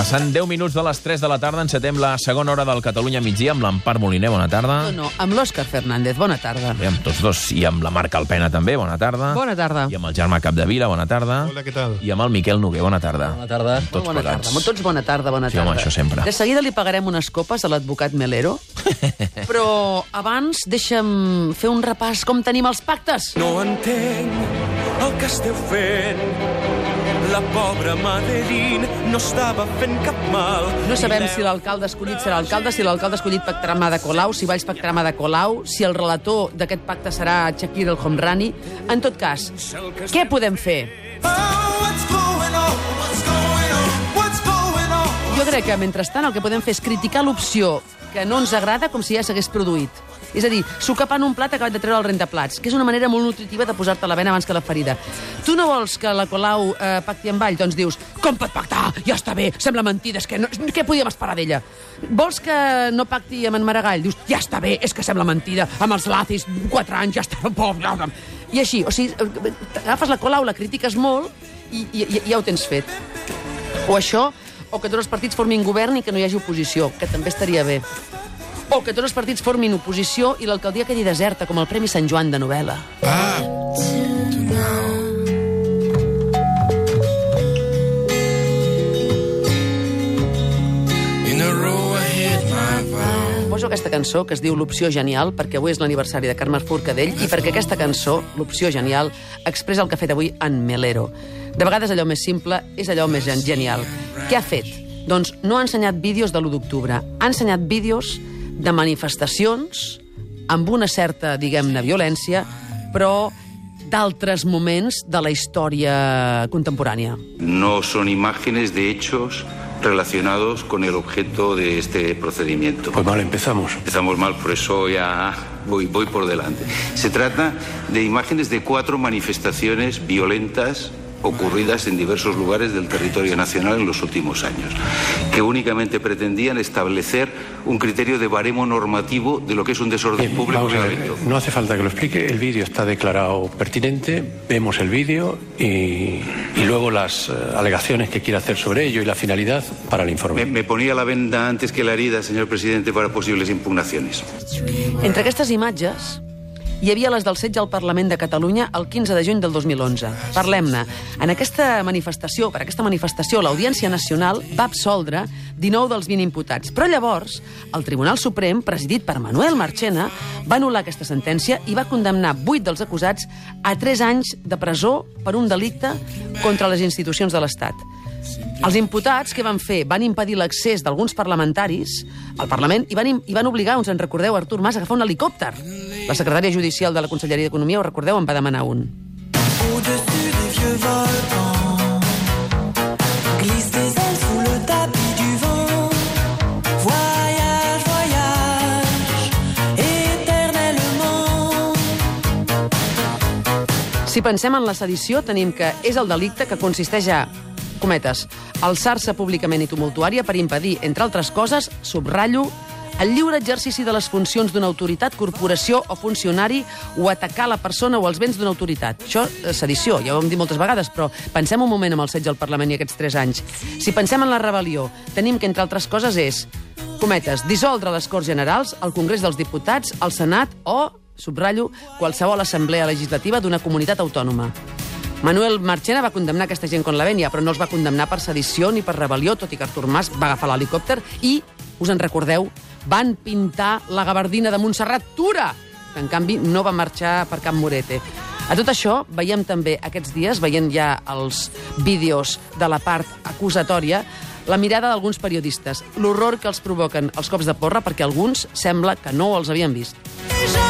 Passant 10 minuts de les 3 de la tarda, encetem la segona hora del Catalunya migdia amb l'Empar Moliner, bona tarda. No, no, amb l'Òscar Fernández. Bona tarda. Bé, amb tots dos, i amb la Marc Alpena també, bona tarda. Bona tarda. I amb el Germà Capdevila, bona tarda. Hola, què tal? I amb el Miquel Noguer, bona tarda. Bona tarda. Amb tots bona plegats. tarda. Amb tots bona tarda, bona Sí, tarda. home, això sempre. De seguida li pagarem unes copes a l'advocat Melero, però abans deixa'm fer un repàs com tenim els pactes. No entenc el que esteu fent. La pobra Madeline no estava fent cap mal. No sabem si l'alcalde escollit serà alcalde, si l'alcalde escollit pactarà amb Ada Colau, si Valls pactarà amb Ada Colau, si el relator d'aquest pacte serà Shakir El Homrani. En tot cas, què podem fer? Jo crec que, mentrestant, el que podem fer és criticar l'opció que no ens agrada com si ja s'hagués produït. És a dir, socapant un plat acabat de treure el rentaplats, que és una manera molt nutritiva de posar-te la vena abans que la ferida. Tu no vols que la Colau eh, pacti amb Vall? Doncs dius, com pot pactar? Ja està bé, sembla mentida, és que no, què podíem esperar d'ella? Vols que no pacti amb en Maragall? Dius, ja està bé, és que sembla mentida, amb els lacis, quatre anys, ja està, pobre. I així, o sigui, eh, agafes la Colau, la critiques molt i, i, i ja ho tens fet. O això, o que tots els partits formin govern i que no hi hagi oposició, que també estaria bé. O que tots els partits formin oposició i l'alcaldia quedi deserta, com el Premi Sant Joan de novel·la. Poso aquesta cançó que es diu L'opció genial perquè avui és l'aniversari de Carme Forcadell i perquè aquesta cançó, L'opció genial, expressa el que ha fet avui en Melero. De vegades allò més simple és allò més gen- genial. Què ha fet? Doncs no ha ensenyat vídeos de l'1 d'octubre, ha ensenyat vídeos de manifestacions amb una certa, diguem-ne, violència, però d'altres moments de la història contemporània. No son imágenes de hechos relacionados con el objeto de este procedimiento. Pues mal empezamos. Empezamos mal, por eso ya voy, voy por delante. Se trata de imágenes de cuatro manifestaciones violentas ocurridas en diversos lugares del territorio nacional en los últimos años, que únicamente pretendían establecer un criterio de baremo normativo de lo que es un desorden Bien, público vamos a ver, violento. no hace falta que lo explique, el vídeo está declarado pertinente, vemos el vídeo y, y luego las eh, alegaciones que quiera hacer sobre ello y la finalidad para el informe. Me, me ponía la venda antes que la herida, señor presidente, para posibles impugnaciones. Entre aquestes imatges hi havia les del setge al Parlament de Catalunya el 15 de juny del 2011. Parlem-ne. En aquesta manifestació, per aquesta manifestació, l'Audiència Nacional va absoldre 19 dels 20 imputats. Però llavors, el Tribunal Suprem, presidit per Manuel Marchena, va anul·lar aquesta sentència i va condemnar 8 dels acusats a 3 anys de presó per un delicte contra les institucions de l'Estat. Els imputats que van fer van impedir l'accés d'alguns parlamentaris al Parlament i van, i van obligar, uns en recordeu, Artur Mas a agafar un helicòpter. La secretària judicial de la Conselleria d'Economia, ho recordeu, en va demanar un. Si pensem en la sedició, tenim que és el delicte que consisteix a, cometes, alçar-se públicament i tumultuària per impedir, entre altres coses, subratllo, el lliure exercici de les funcions d'una autoritat, corporació o funcionari o atacar la persona o els béns d'una autoritat. Això sedició, ja ho hem dit moltes vegades, però pensem un moment amb el setge al Parlament i aquests tres anys. Si pensem en la rebel·lió, tenim que, entre altres coses, és, cometes, dissoldre les Corts Generals, el Congrés dels Diputats, el Senat o, subratllo, qualsevol assemblea legislativa d'una comunitat autònoma. Manuel Marchena va condemnar aquesta gent con la vènia, però no els va condemnar per sedició ni per rebel·lió, tot i que Artur Mas va agafar l'helicòpter i, us en recordeu, van pintar la gabardina de Montserrat Tura, que en canvi no va marxar per cap morete. A tot això, veiem també aquests dies, veient ja els vídeos de la part acusatòria, la mirada d'alguns periodistes, l'horror que els provoquen els cops de porra, perquè alguns sembla que no els havien vist. Déjà